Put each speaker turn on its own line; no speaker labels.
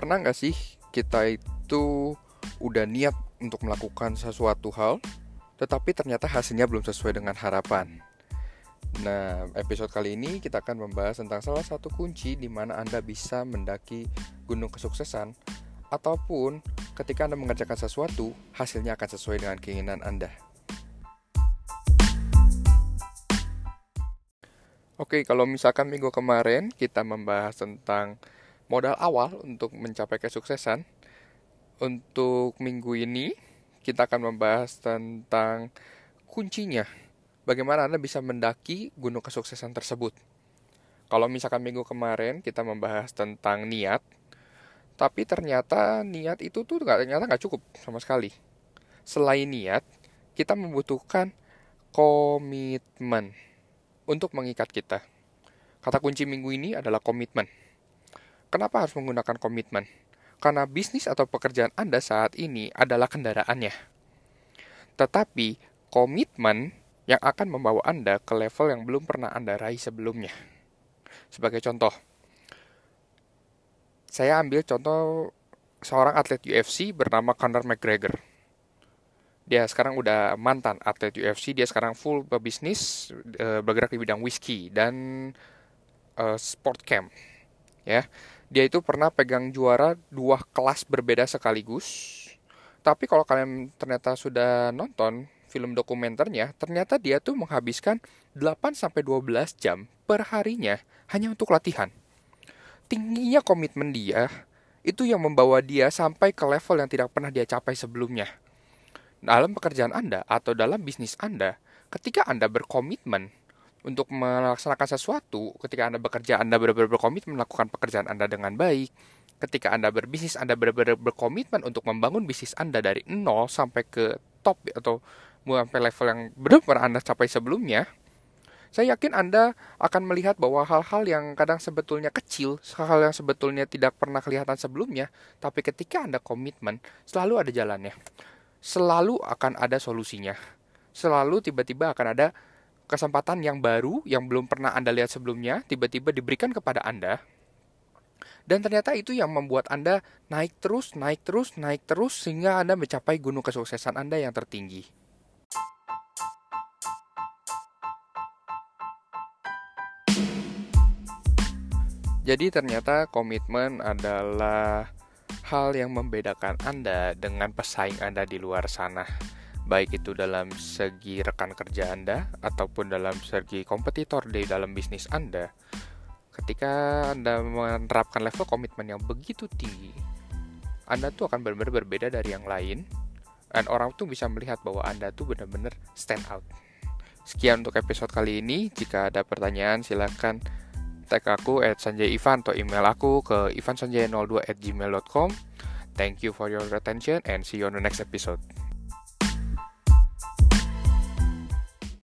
Pernah nggak sih kita itu udah niat untuk melakukan sesuatu hal, tetapi ternyata hasilnya belum sesuai dengan harapan? Nah, episode kali ini kita akan membahas tentang salah satu kunci di mana Anda bisa mendaki gunung kesuksesan ataupun ketika Anda mengerjakan sesuatu, hasilnya akan sesuai dengan keinginan Anda. Oke, kalau misalkan minggu kemarin kita membahas tentang modal awal untuk mencapai kesuksesan. Untuk minggu ini kita akan membahas tentang kuncinya. Bagaimana Anda bisa mendaki gunung kesuksesan tersebut. Kalau misalkan minggu kemarin kita membahas tentang niat, tapi ternyata niat itu tuh ternyata nggak cukup sama sekali. Selain niat, kita membutuhkan komitmen untuk mengikat kita. Kata kunci minggu ini adalah komitmen. Kenapa harus menggunakan komitmen? Karena bisnis atau pekerjaan Anda saat ini adalah kendaraannya. Tetapi komitmen yang akan membawa Anda ke level yang belum pernah Anda raih sebelumnya. Sebagai contoh, saya ambil contoh seorang atlet UFC bernama Conor McGregor. Dia sekarang udah mantan atlet UFC, dia sekarang full berbisnis, eh, bergerak di bidang whisky dan uh, sport camp. Ya, dia itu pernah pegang juara dua kelas berbeda sekaligus. Tapi kalau kalian ternyata sudah nonton film dokumenternya, ternyata dia tuh menghabiskan 8 sampai 12 jam per harinya hanya untuk latihan. Tingginya komitmen dia itu yang membawa dia sampai ke level yang tidak pernah dia capai sebelumnya. Dalam pekerjaan Anda atau dalam bisnis Anda, ketika Anda berkomitmen untuk melaksanakan sesuatu, ketika Anda bekerja, Anda benar-benar berkomitmen melakukan pekerjaan Anda dengan baik. Ketika Anda berbisnis, Anda benar-benar berkomitmen untuk membangun bisnis Anda dari nol sampai ke top atau sampai level yang benar-benar Anda capai sebelumnya. Saya yakin Anda akan melihat bahwa hal-hal yang kadang sebetulnya kecil, hal-hal yang sebetulnya tidak pernah kelihatan sebelumnya, tapi ketika Anda komitmen, selalu ada jalannya. Selalu akan ada solusinya. Selalu tiba-tiba akan ada kesempatan yang baru yang belum pernah Anda lihat sebelumnya tiba-tiba diberikan kepada Anda. Dan ternyata itu yang membuat Anda naik terus, naik terus, naik terus sehingga Anda mencapai gunung kesuksesan Anda yang tertinggi. Jadi ternyata komitmen adalah hal yang membedakan Anda dengan pesaing Anda di luar sana baik itu dalam segi rekan kerja Anda ataupun dalam segi kompetitor di dalam bisnis Anda, ketika Anda menerapkan level komitmen yang begitu tinggi, Anda tuh akan benar-benar berbeda dari yang lain, dan orang tuh bisa melihat bahwa Anda tuh benar-benar stand out. Sekian untuk episode kali ini. Jika ada pertanyaan, silahkan tag aku at Sanjay Ivan atau email aku ke ivansanjay02 at gmail.com. Thank you for your attention and see you on the next episode.